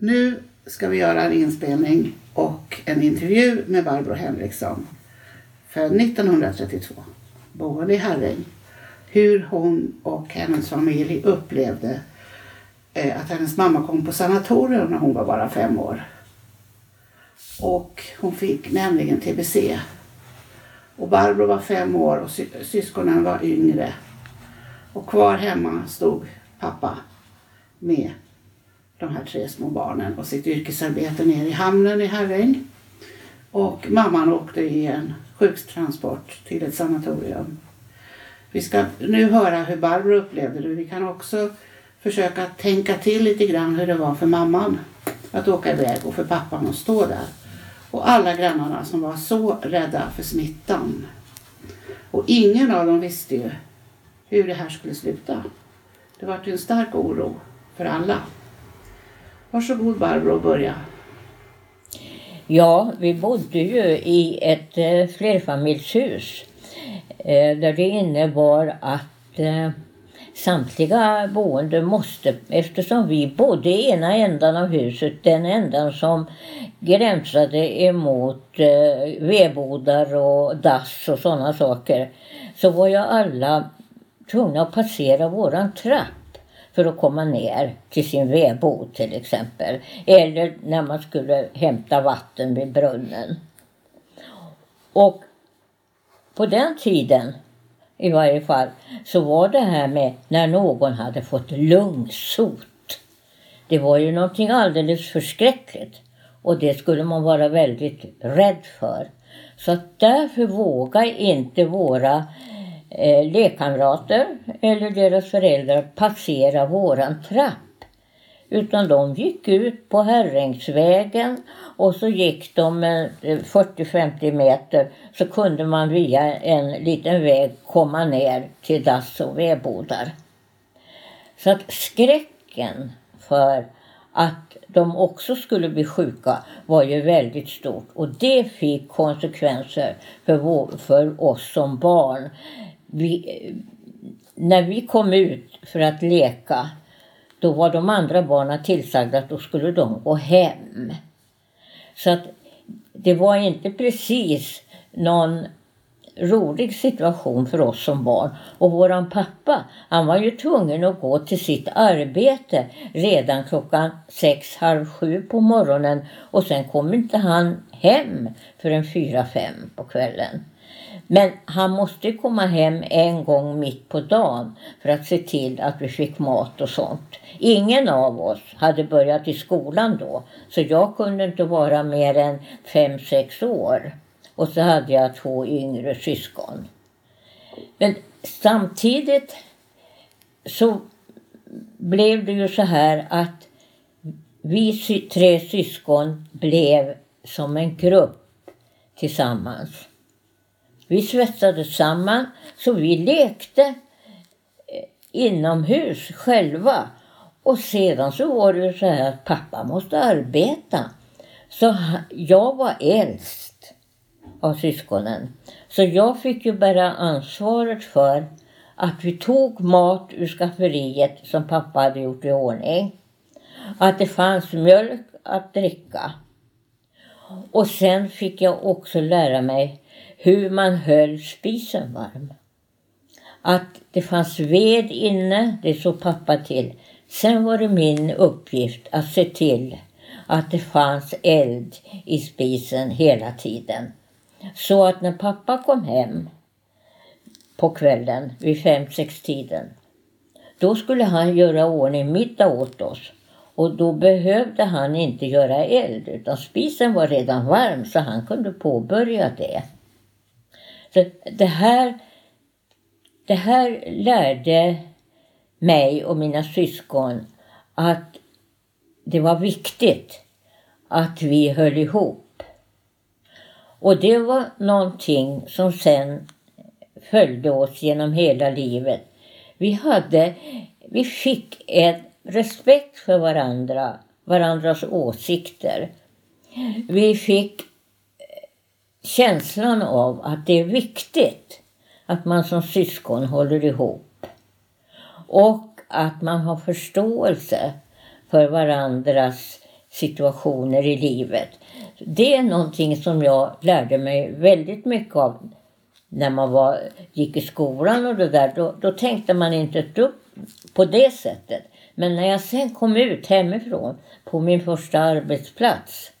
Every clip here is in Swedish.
Nu ska vi göra en inspelning och en intervju med Barbro Henriksson. Född 1932, boende i Herräng. Hur hon och hennes familj upplevde eh, att hennes mamma kom på sanatorium när hon var bara fem år. Och hon fick nämligen tbc. Och Barbro var fem år och sy syskonen var yngre. Och kvar hemma stod pappa med de här tre små barnen och sitt yrkesarbete ner i hamnen i Herräng. Och mamman åkte i en sjuktransport till ett sanatorium. Vi ska nu höra hur Barbro upplevde det. Vi kan också försöka tänka till lite grann hur det var för mamman att åka iväg och för pappan att stå där. Och alla grannarna som var så rädda för smittan. Och ingen av dem visste ju hur det här skulle sluta. Det var en stark oro för alla. Varsågod Barbro och börja. Ja, vi bodde ju i ett eh, flerfamiljshus eh, där det innebar att eh, samtliga boende måste, eftersom vi bodde i ena ändan av huset, den ändan som gränsade emot eh, vedbodar och dass och sådana saker, så var ju alla tvungna att passera våran trapp för att komma ner till sin vedbod till exempel. Eller när man skulle hämta vatten vid brunnen. Och på den tiden i varje fall så var det här med när någon hade fått lungsot. Det var ju någonting alldeles förskräckligt. Och det skulle man vara väldigt rädd för. Så därför vågar inte våra eh, lekkamrater eller deras föräldrar passera våran trapp. Utan de gick ut på Herrängsvägen och så gick de eh, 40-50 meter så kunde man via en liten väg komma ner till dass och vedbodar. Så att skräcken för att de också skulle bli sjuka var ju väldigt stort och det fick konsekvenser för, vår, för oss som barn. Vi, när vi kom ut för att leka då var de andra barnen tillsagda att då skulle de gå hem. Så att det var inte precis någon rolig situation för oss som barn. Och våran pappa, han var ju tvungen att gå till sitt arbete redan klockan sex, halv sju på morgonen och sen kom inte han hem förrän fyra, fem på kvällen. Men han måste komma hem en gång mitt på dagen för att se till att vi fick mat och sånt. Ingen av oss hade börjat i skolan då, så jag kunde inte vara mer än fem sex år. Och så hade jag två yngre syskon. Men samtidigt så blev det ju så här att vi tre syskon blev som en grupp tillsammans. Vi svetsades samman så vi lekte eh, inomhus själva. Och sedan så var det ju så här att pappa måste arbeta. Så jag var äldst av syskonen. Så jag fick ju bära ansvaret för att vi tog mat ur skafferiet som pappa hade gjort i ordning. Att det fanns mjölk att dricka. Och sen fick jag också lära mig hur man höll spisen varm. Att det fanns ved inne, det såg pappa till. Sen var det min uppgift att se till att det fanns eld i spisen hela tiden. Så att när pappa kom hem på kvällen vid fem, sex tiden då skulle han göra ordning middag åt oss. Och då behövde han inte göra eld utan spisen var redan varm så han kunde påbörja det. Så det här, det här lärde mig och mina syskon att det var viktigt att vi höll ihop. Och det var någonting som sen följde oss genom hela livet. Vi hade, vi fick en respekt för varandra, varandras åsikter. Vi fick känslan av att det är viktigt att man som syskon håller ihop. Och att man har förståelse för varandras situationer i livet. Det är någonting som jag lärde mig väldigt mycket av när man var, gick i skolan och det där. Då, då tänkte man inte ett dugg på det sättet. Men när jag sen kom ut hemifrån på min första arbetsplats.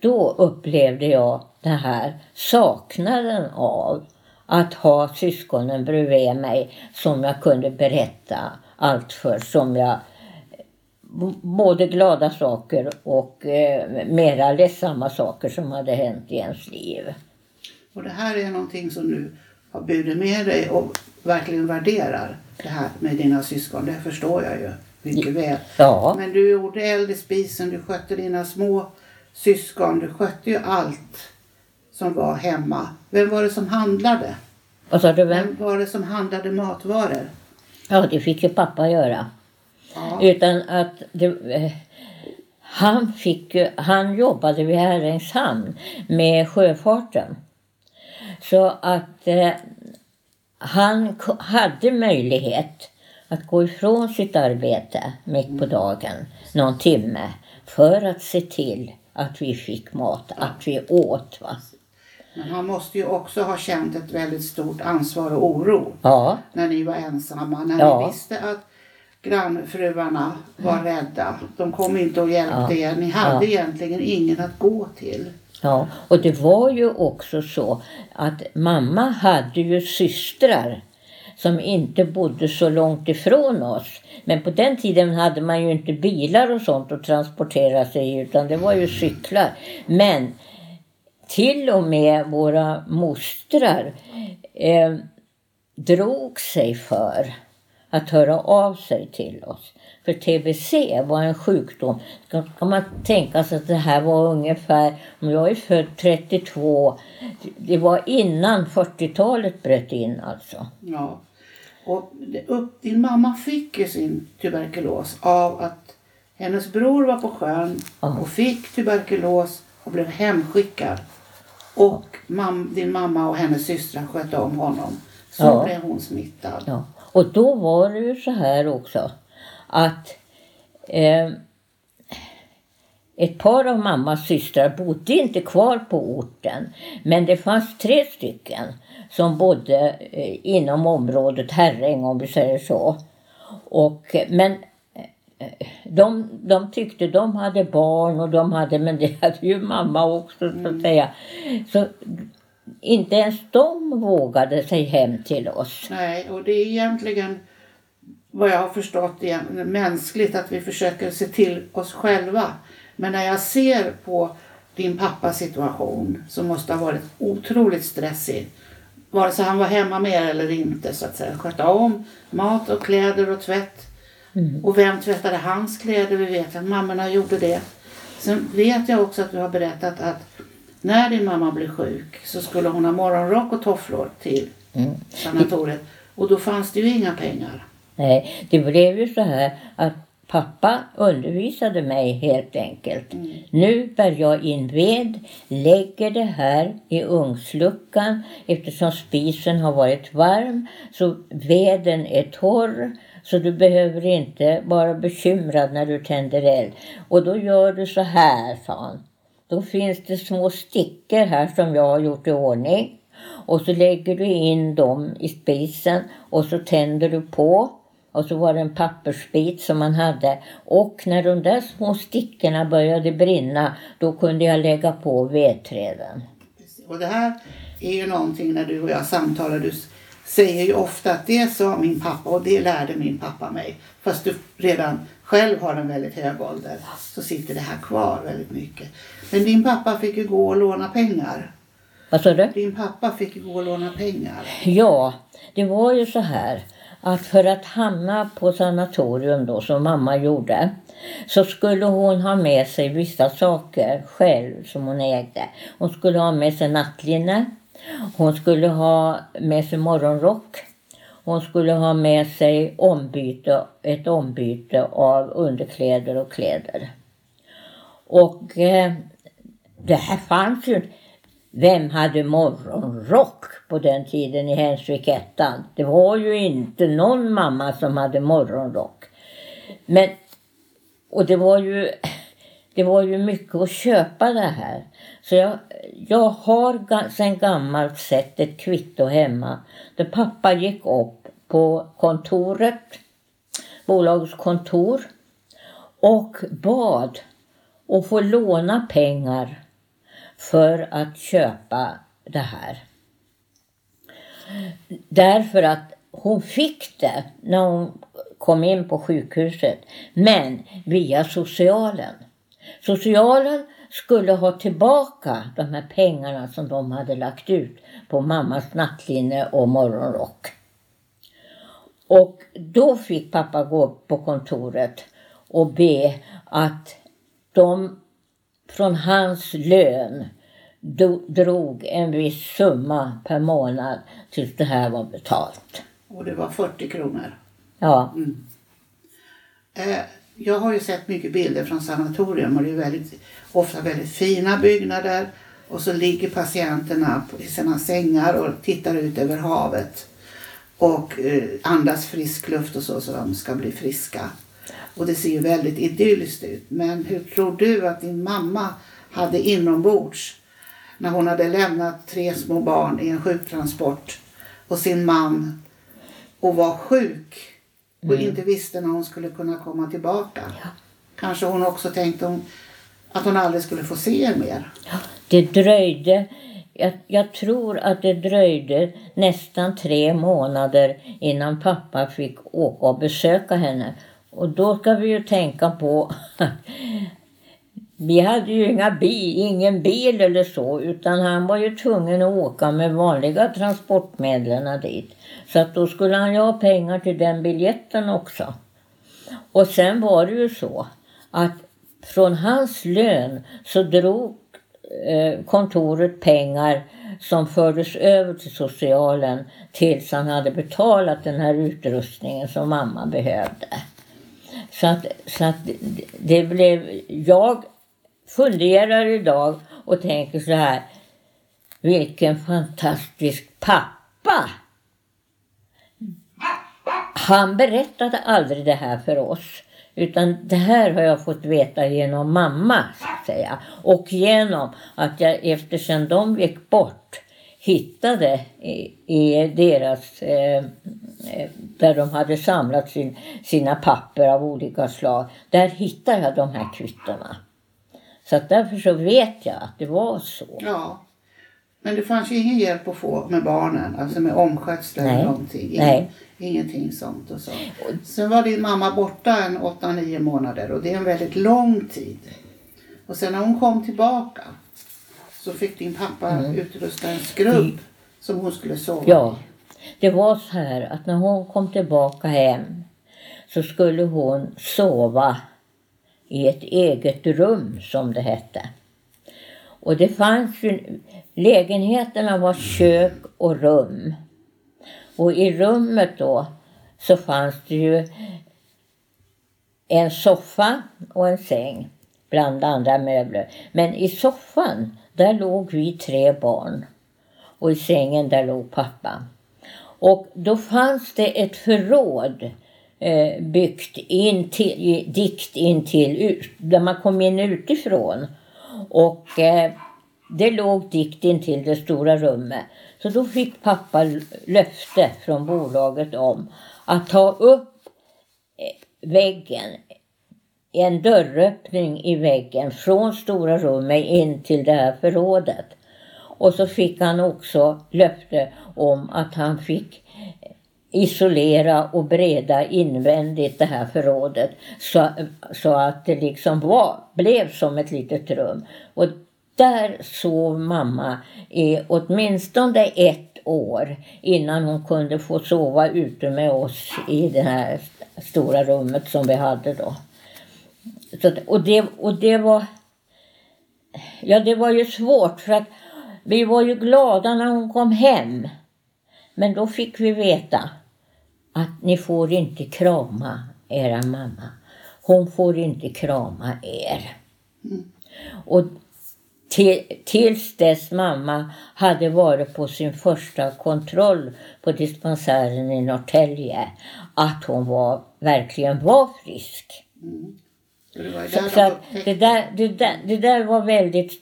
Då upplevde jag det här saknaden av att ha syskonen bredvid mig som jag kunde berätta allt för. Som jag, både glada saker och eh, mera ledsamma saker som hade hänt i ens liv. Och det här är någonting som du har burit med dig och verkligen värderar det här med dina syskon. Det förstår jag ju mycket väl. Ja. Men du gjorde eld i spisen, du skötte dina små syskon, du skötte ju allt som var hemma. Vem var det som handlade? Vad sa du? Vem? Vem var det som handlade matvaror? Ja, det fick ju pappa göra. Ja. Utan att det, eh, han, fick, ju- han jobbade vid Herrängshamn med sjöfarten. Så att eh, han hade möjlighet att gå ifrån sitt arbete mitt på dagen någon timme för att se till att vi fick mat, att vi åt. Va? Men han måste ju också ha känt ett väldigt stort ansvar och oro Ja, när ni var ensamma. När Ja. ni visste att grannfruarna var rädda. De kom inte och hjälpte er. Ni hade Ja. egentligen ingen att gå till. Ja, och det var ju också så att mamma hade ju systrar som inte bodde så långt ifrån oss. Men på den tiden hade man ju inte bilar och sånt att transportera sig utan det var ju cyklar. Men till och med våra mostrar eh, drog sig för att höra av sig till oss. För tbc var en sjukdom. Ska kan man tänka sig att det här var ungefär, om jag är född 32, det var innan 40-talet bröt in alltså. Ja. Och upp, din mamma fick ju sin tuberkulos av att hennes bror var på sjön och fick tuberkulos och blev hemskickad. Och mam, din mamma och hennes systrar skötte om honom. Så Ja. blev hon smittad. Ja. Och då var det ju så här också att eh, ett par av mammas systrar bodde inte kvar på orten. Men det fanns tre stycken som bodde eh, inom området Herräng om vi säger så. Och, men de, de tyckte de hade barn och de hade, men det hade ju mamma också så att säga. Så inte ens de vågade sig hem till oss. Nej, och det är egentligen vad jag har förstått mänskligt att vi försöker se till oss själva. Men när jag ser på din pappas situation som måste ha varit otroligt stressig. Vare sig han var hemma med er eller inte så att säga. Sköta om mat och kläder och tvätt. Och vem tvättade hans kläder? Vi vet att mammorna gjorde det. Sen vet jag också att du har berättat att när din mamma blev sjuk så skulle hon ha morgonrock och tofflor till sanatoriet. Och då fanns det ju inga pengar. Nej, det blev ju så här att pappa undervisade mig helt enkelt. Nu bär jag in ved, lägger det här i ugnsluckan eftersom spisen har varit varm så veden är torr. Så du behöver inte vara bekymrad när du tänder eld. Och då gör du så här, sa han. Då finns det små stickor här som jag har gjort i ordning. Och så lägger du in dem i spisen och så tänder du på. Och så var det en pappersbit som man hade. Och när de där små stickorna började brinna då kunde jag lägga på vedträden. Och det här är ju någonting när du och jag samtalar. Du säger ju ofta att det sa min pappa och det lärde min pappa mig. Fast du redan själv har en väldigt hög ålder så sitter det här kvar väldigt mycket. Men din pappa fick ju gå och låna pengar. Vad sa du? Din pappa fick ju gå och låna pengar. Ja, det var ju så här att för att hamna på sanatorium då som mamma gjorde så skulle hon ha med sig vissa saker själv som hon ägde. Hon skulle ha med sig nattlinne. Hon skulle ha med sig morgonrock. Hon skulle ha med sig ombyte, ett ombyte av underkläder och kläder. Och eh, det här fanns ju Vem hade morgonrock på den tiden i Hensvikettan? Det var ju inte någon mamma som hade morgonrock. Men, och det var ju, det var ju mycket att köpa det här. Så jag, jag har sedan gammalt sett ett kvitto hemma där pappa gick upp på kontoret, bolagets kontor och bad att få låna pengar för att köpa det här. Därför att hon fick det när hon kom in på sjukhuset, men via socialen. Socialen skulle ha tillbaka de här pengarna som de hade lagt ut på mammas nattlinne och morgonrock. Och då fick pappa gå upp på kontoret och be att de från hans lön drog en viss summa per månad tills det här var betalt. Och det var 40 kronor? Ja. Mm. Eh, jag har ju sett mycket bilder från sanatorium och det är väldigt, ofta väldigt fina byggnader. Och så ligger patienterna i sina sängar och tittar ut över havet. Och eh, andas frisk luft och så, så de ska bli friska. Och det ser ju väldigt idylliskt ut. Men hur tror du att din mamma hade inombords när hon hade lämnat tre små barn i en sjuktransport och sin man och var sjuk och mm. inte visste när hon skulle kunna komma tillbaka. Ja. Kanske hon också tänkte att hon aldrig skulle få se er mer. Ja, det dröjde. Jag, jag, tror att det dröjde nästan tre månader innan pappa fick åka och besöka henne. Och då ska vi ju tänka på vi hade ju inga bil, ingen bil eller så utan han var ju tvungen att åka med vanliga transportmedlen dit. Så att då skulle han ju ha pengar till den biljetten också. Och sen var det ju så att från hans lön så drog eh, kontoret pengar som fördes över till socialen tills han hade betalat den här utrustningen som mamma behövde. Så att, så att det blev, jag funderar idag och tänker så här. Vilken fantastisk pappa! Han berättade aldrig det här för oss. Utan det här har jag fått veta genom mamma. Så att säga. Och genom att jag eftersom de gick bort hittade i, i deras, eh, eh där de hade samlat sin, sina papper av olika slag. Där hittade jag de här kvittona. Så att därför så vet jag att det var så. Ja. Men det fanns ju ingen hjälp att få med barnen, alltså med omskötsel eller någonting. Ingen, Nej. Ingenting sånt och så. Sen var din mamma borta en 8-9 månader och det är en väldigt lång tid. Och sen när hon kom tillbaka så fick din pappa mm. utrusta en skrubb som hon skulle sova Ja, det var så här att när hon kom tillbaka hem så skulle hon sova i ett eget rum som det hette. Och det fanns ju, lägenheterna var kök och rum. Och i rummet då så fanns det ju en soffa och en säng bland andra möbler. Men i soffan där låg vi tre barn och i sängen där låg pappa. Och då fanns det ett förråd eh, byggt in till, dikt in till, där man kom in utifrån. Och eh, det låg dikt in till det stora rummet. Så då fick pappa löfte från bolaget om att ta upp eh, väggen, en dörröppning i väggen från stora rummet in till det här förrådet. Och så fick han också löfte om att han fick isolera och breda invändigt det här förrådet så, så att det liksom var, blev som ett litet rum. Och där sov mamma i åtminstone ett år innan hon kunde få sova ute med oss i det här stora rummet som vi hade då. Så, och, det, och det var... Ja, det var ju svårt för att vi var ju glada när hon kom hem. Men då fick vi veta att ni får inte krama era mamma. Hon får inte krama er. Mm. Och till, tills dess mamma hade varit på sin första kontroll på dispensären i Norrtälje att hon var, verkligen var frisk. Mm. Det var Så, så att det, där, det, där, det där var väldigt,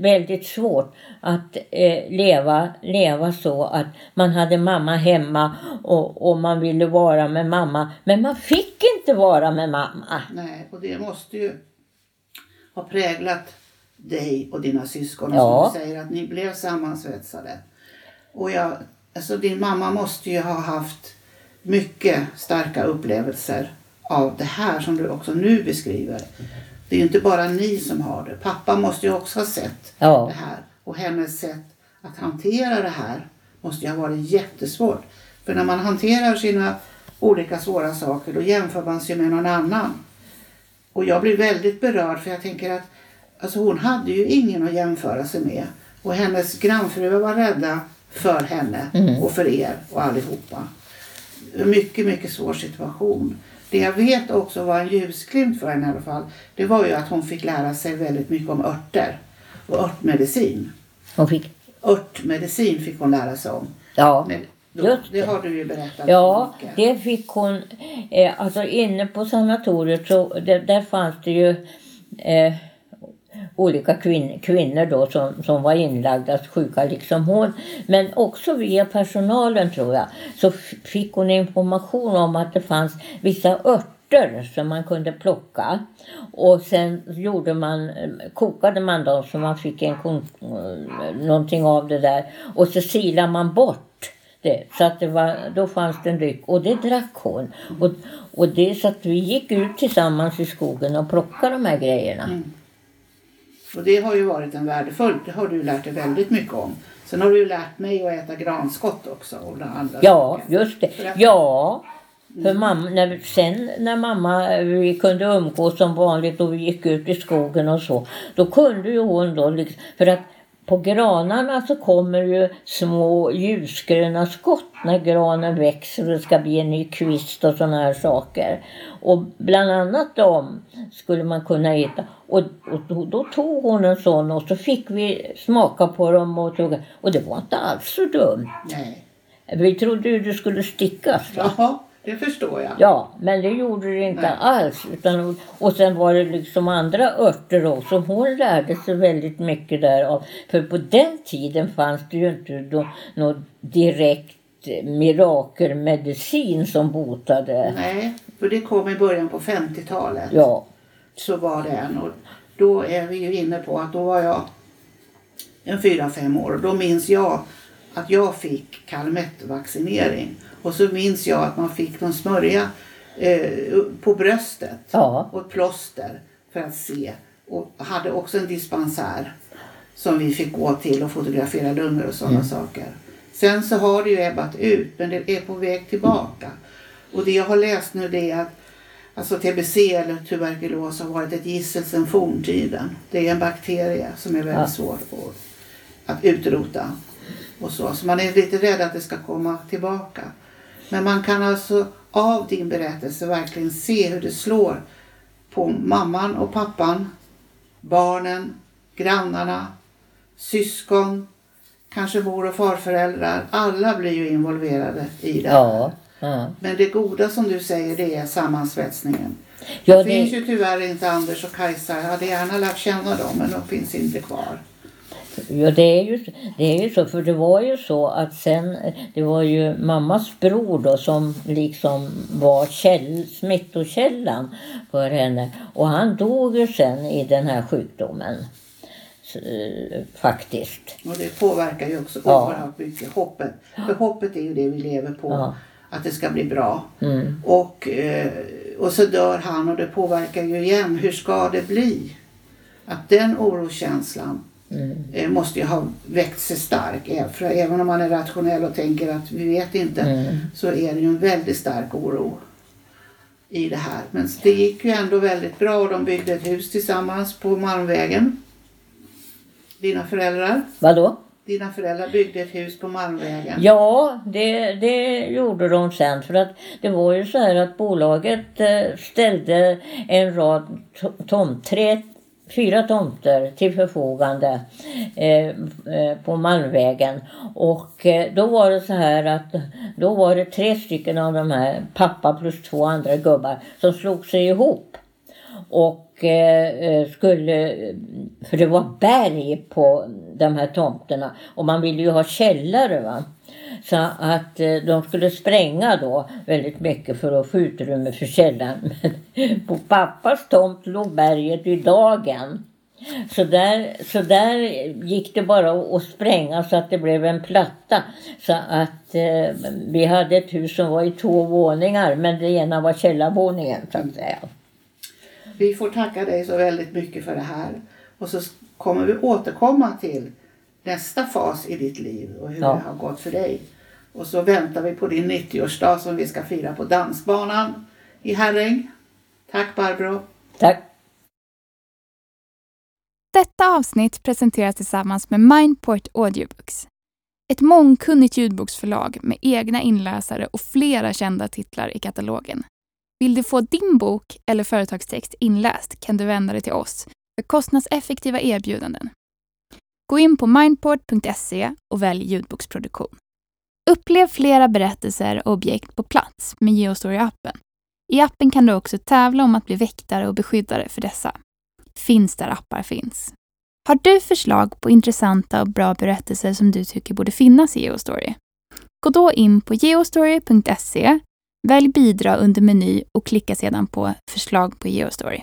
väldigt svårt att eh, leva, leva så att man hade mamma hemma och, och man ville vara med mamma. Men man fick inte vara med mamma. Nej, och det måste ju ha präglat dig och dina syskon. Och Ja. Som du säger att ni blev sammansvetsade. Och jag, alltså din mamma måste ju ha haft mycket starka upplevelser av det här som du också nu beskriver. Det är ju inte bara ni som har det. Pappa måste ju också ha sett Ja. det här. Och hennes sätt att hantera det här måste ju ha varit jättesvårt. För när man hanterar sina olika svåra saker då jämför man sig med någon annan. Och jag blir väldigt berörd för jag tänker att alltså hon hade ju ingen att jämföra sig med. Och hennes grannfruar var rädda för henne och för er och allihopa. Mycket, mycket svår situation. Det jag vet också var en ljusglimt för henne i alla fall. Det var ju att hon fick lära sig väldigt mycket om örter och örtmedicin. Hon fick, Örtmedicin fick hon lära sig om. ja, Men då, just det det. har du ju berättat Ja, det fick hon. Eh, alltså inne på sanatoriet så det, där fanns det ju eh, olika kvin, kvinnor då som, som var inlagda sjuka liksom hon. Men också via personalen tror jag så fick hon information om att det fanns vissa örter som man kunde plocka. Och sen gjorde man, kokade man dem så man fick en, någonting av det där. Och så silade man bort det. Så att det var, då fanns det en dryck och det drack hon. Och, och det så att vi gick ut tillsammans i skogen och plockade de här grejerna. Mm. Och det har ju varit en värdefull, det har du lärt dig väldigt mycket om. Sen har du ju lärt mig att äta granskott också. Och andra Ja, saker. just det. Att- Ja. För mamma, när, sen när mamma, vi kunde umgås som vanligt och vi gick ut i skogen och så. Då kunde ju hon då, liksom, för att på granarna så kommer ju små ljusgröna skott när granen växer och det ska bli en ny kvist och sådana här saker. Och bland annat dem skulle man kunna äta. Och, och då, då tog hon en sån och så fick vi smaka på dem och, tog, och det var inte alls så dumt. Nej. Vi trodde ju du skulle stickas. Va? Jaha, det förstår jag. Ja, men det gjorde det inte Nej. alls. Utan, och sen var det liksom andra örter också. Hon lärde sig väldigt mycket därav. För på den tiden fanns det ju inte då, något direkt mirakelmedicin som botade. Nej, för det kom i början på 50-talet. Ja, Så var det en. Och då är vi ju inne på att då var jag en fyra fem år. Och då minns jag att jag fick Calmette-vaccinering. Och så minns jag att man fick någon smörja eh, på bröstet. ja, och ett plåster för att se. Och hade också en dispenser som vi fick gå till och fotografera lungor och sådana saker. Sen så har det ju ebbat ut men det är på väg tillbaka. Och det jag har läst nu det är att alltså TBC eller tuberkulos har varit ett gissel sedan forntiden. Det är en bakterie som är väldigt Ja. svår att, att utrota. Och så. så man är lite rädd att det ska komma tillbaka. Men man kan alltså av din berättelse verkligen se hur det slår på mamman och pappan, barnen, grannarna, syskon, kanske mor och farföräldrar. Alla blir ju involverade i det ja. ja. Men det goda som du säger det är sammansvetsningen. ja det finns det, ju tyvärr inte Anders och Kajsa. Jag hade gärna lärt känna dem men de finns inte kvar. Ja, det är, ju, det är ju så. För det var ju så att sen, det var ju mammas bror då som liksom var käll, smittokällan för henne. Och han dog ju sen i den här sjukdomen. Så, eh, faktiskt. Och det påverkar ju också Ja. oerhört mycket. Hoppet. För hoppet är ju det vi lever på. Ja. Att det ska bli bra. Mm. Och, eh, och så dör han och det påverkar ju igen. Hur ska det bli? Att den oroskänslan Mm. eh, måste ju ha växt sig stark. Eh, För även om man är rationell och tänker att vi vet inte Mm. så är det ju en väldigt stark oro i det här. Men det gick ju ändå väldigt bra och de byggde ett hus tillsammans på Malmvägen. Dina föräldrar. Vadå? Dina föräldrar byggde ett hus på Malmvägen. Ja, det, det gjorde de sen. För att det var ju så här att bolaget eh, ställde en rad to- tom, tre, fyra tomter till förfogande eh, eh, på Malmvägen. Och eh, då var det så här att då var det tre stycken av de här, pappa plus två andra gubbar, som slog sig ihop. och eh, eh skulle, för det var berg på de här tomterna och man ville ju ha källare. Va? Så att eh, de skulle spränga då väldigt mycket för att få utrymme för källaren. Men på pappas tomt låg berget i dagen. Så där, så där gick det bara att spränga så att det blev en platta. Så att eh, vi hade ett hus som var i två våningar men det ena var källarvåningen så att säga. Vi får tacka dig så väldigt mycket för det här. Och så kommer vi återkomma till nästa fas i ditt liv och hur Ja. det har gått för dig. Och så väntar vi på din 90-årsdag som vi ska fira på dansbanan i Herräng. Tack Barbro. Tack! Detta avsnitt presenteras tillsammans med Mindport Audiobooks. Ett mångkunnigt ljudboksförlag med egna inläsare och flera kända titlar i katalogen. Vill du få din bok eller företagstext inläst kan du vända dig till oss för kostnadseffektiva erbjudanden. Gå in på mindport.se och välj ljudboksproduktion. Upplev flera berättelser och objekt på plats med Geostory-appen. I appen kan du också tävla om att bli väktare och beskyddare för dessa. Finns där appar finns. Har du förslag på intressanta och bra berättelser som du tycker borde finnas i Geostory? Gå då in på geostory.se, välj bidra under meny och klicka sedan på förslag på Geostory.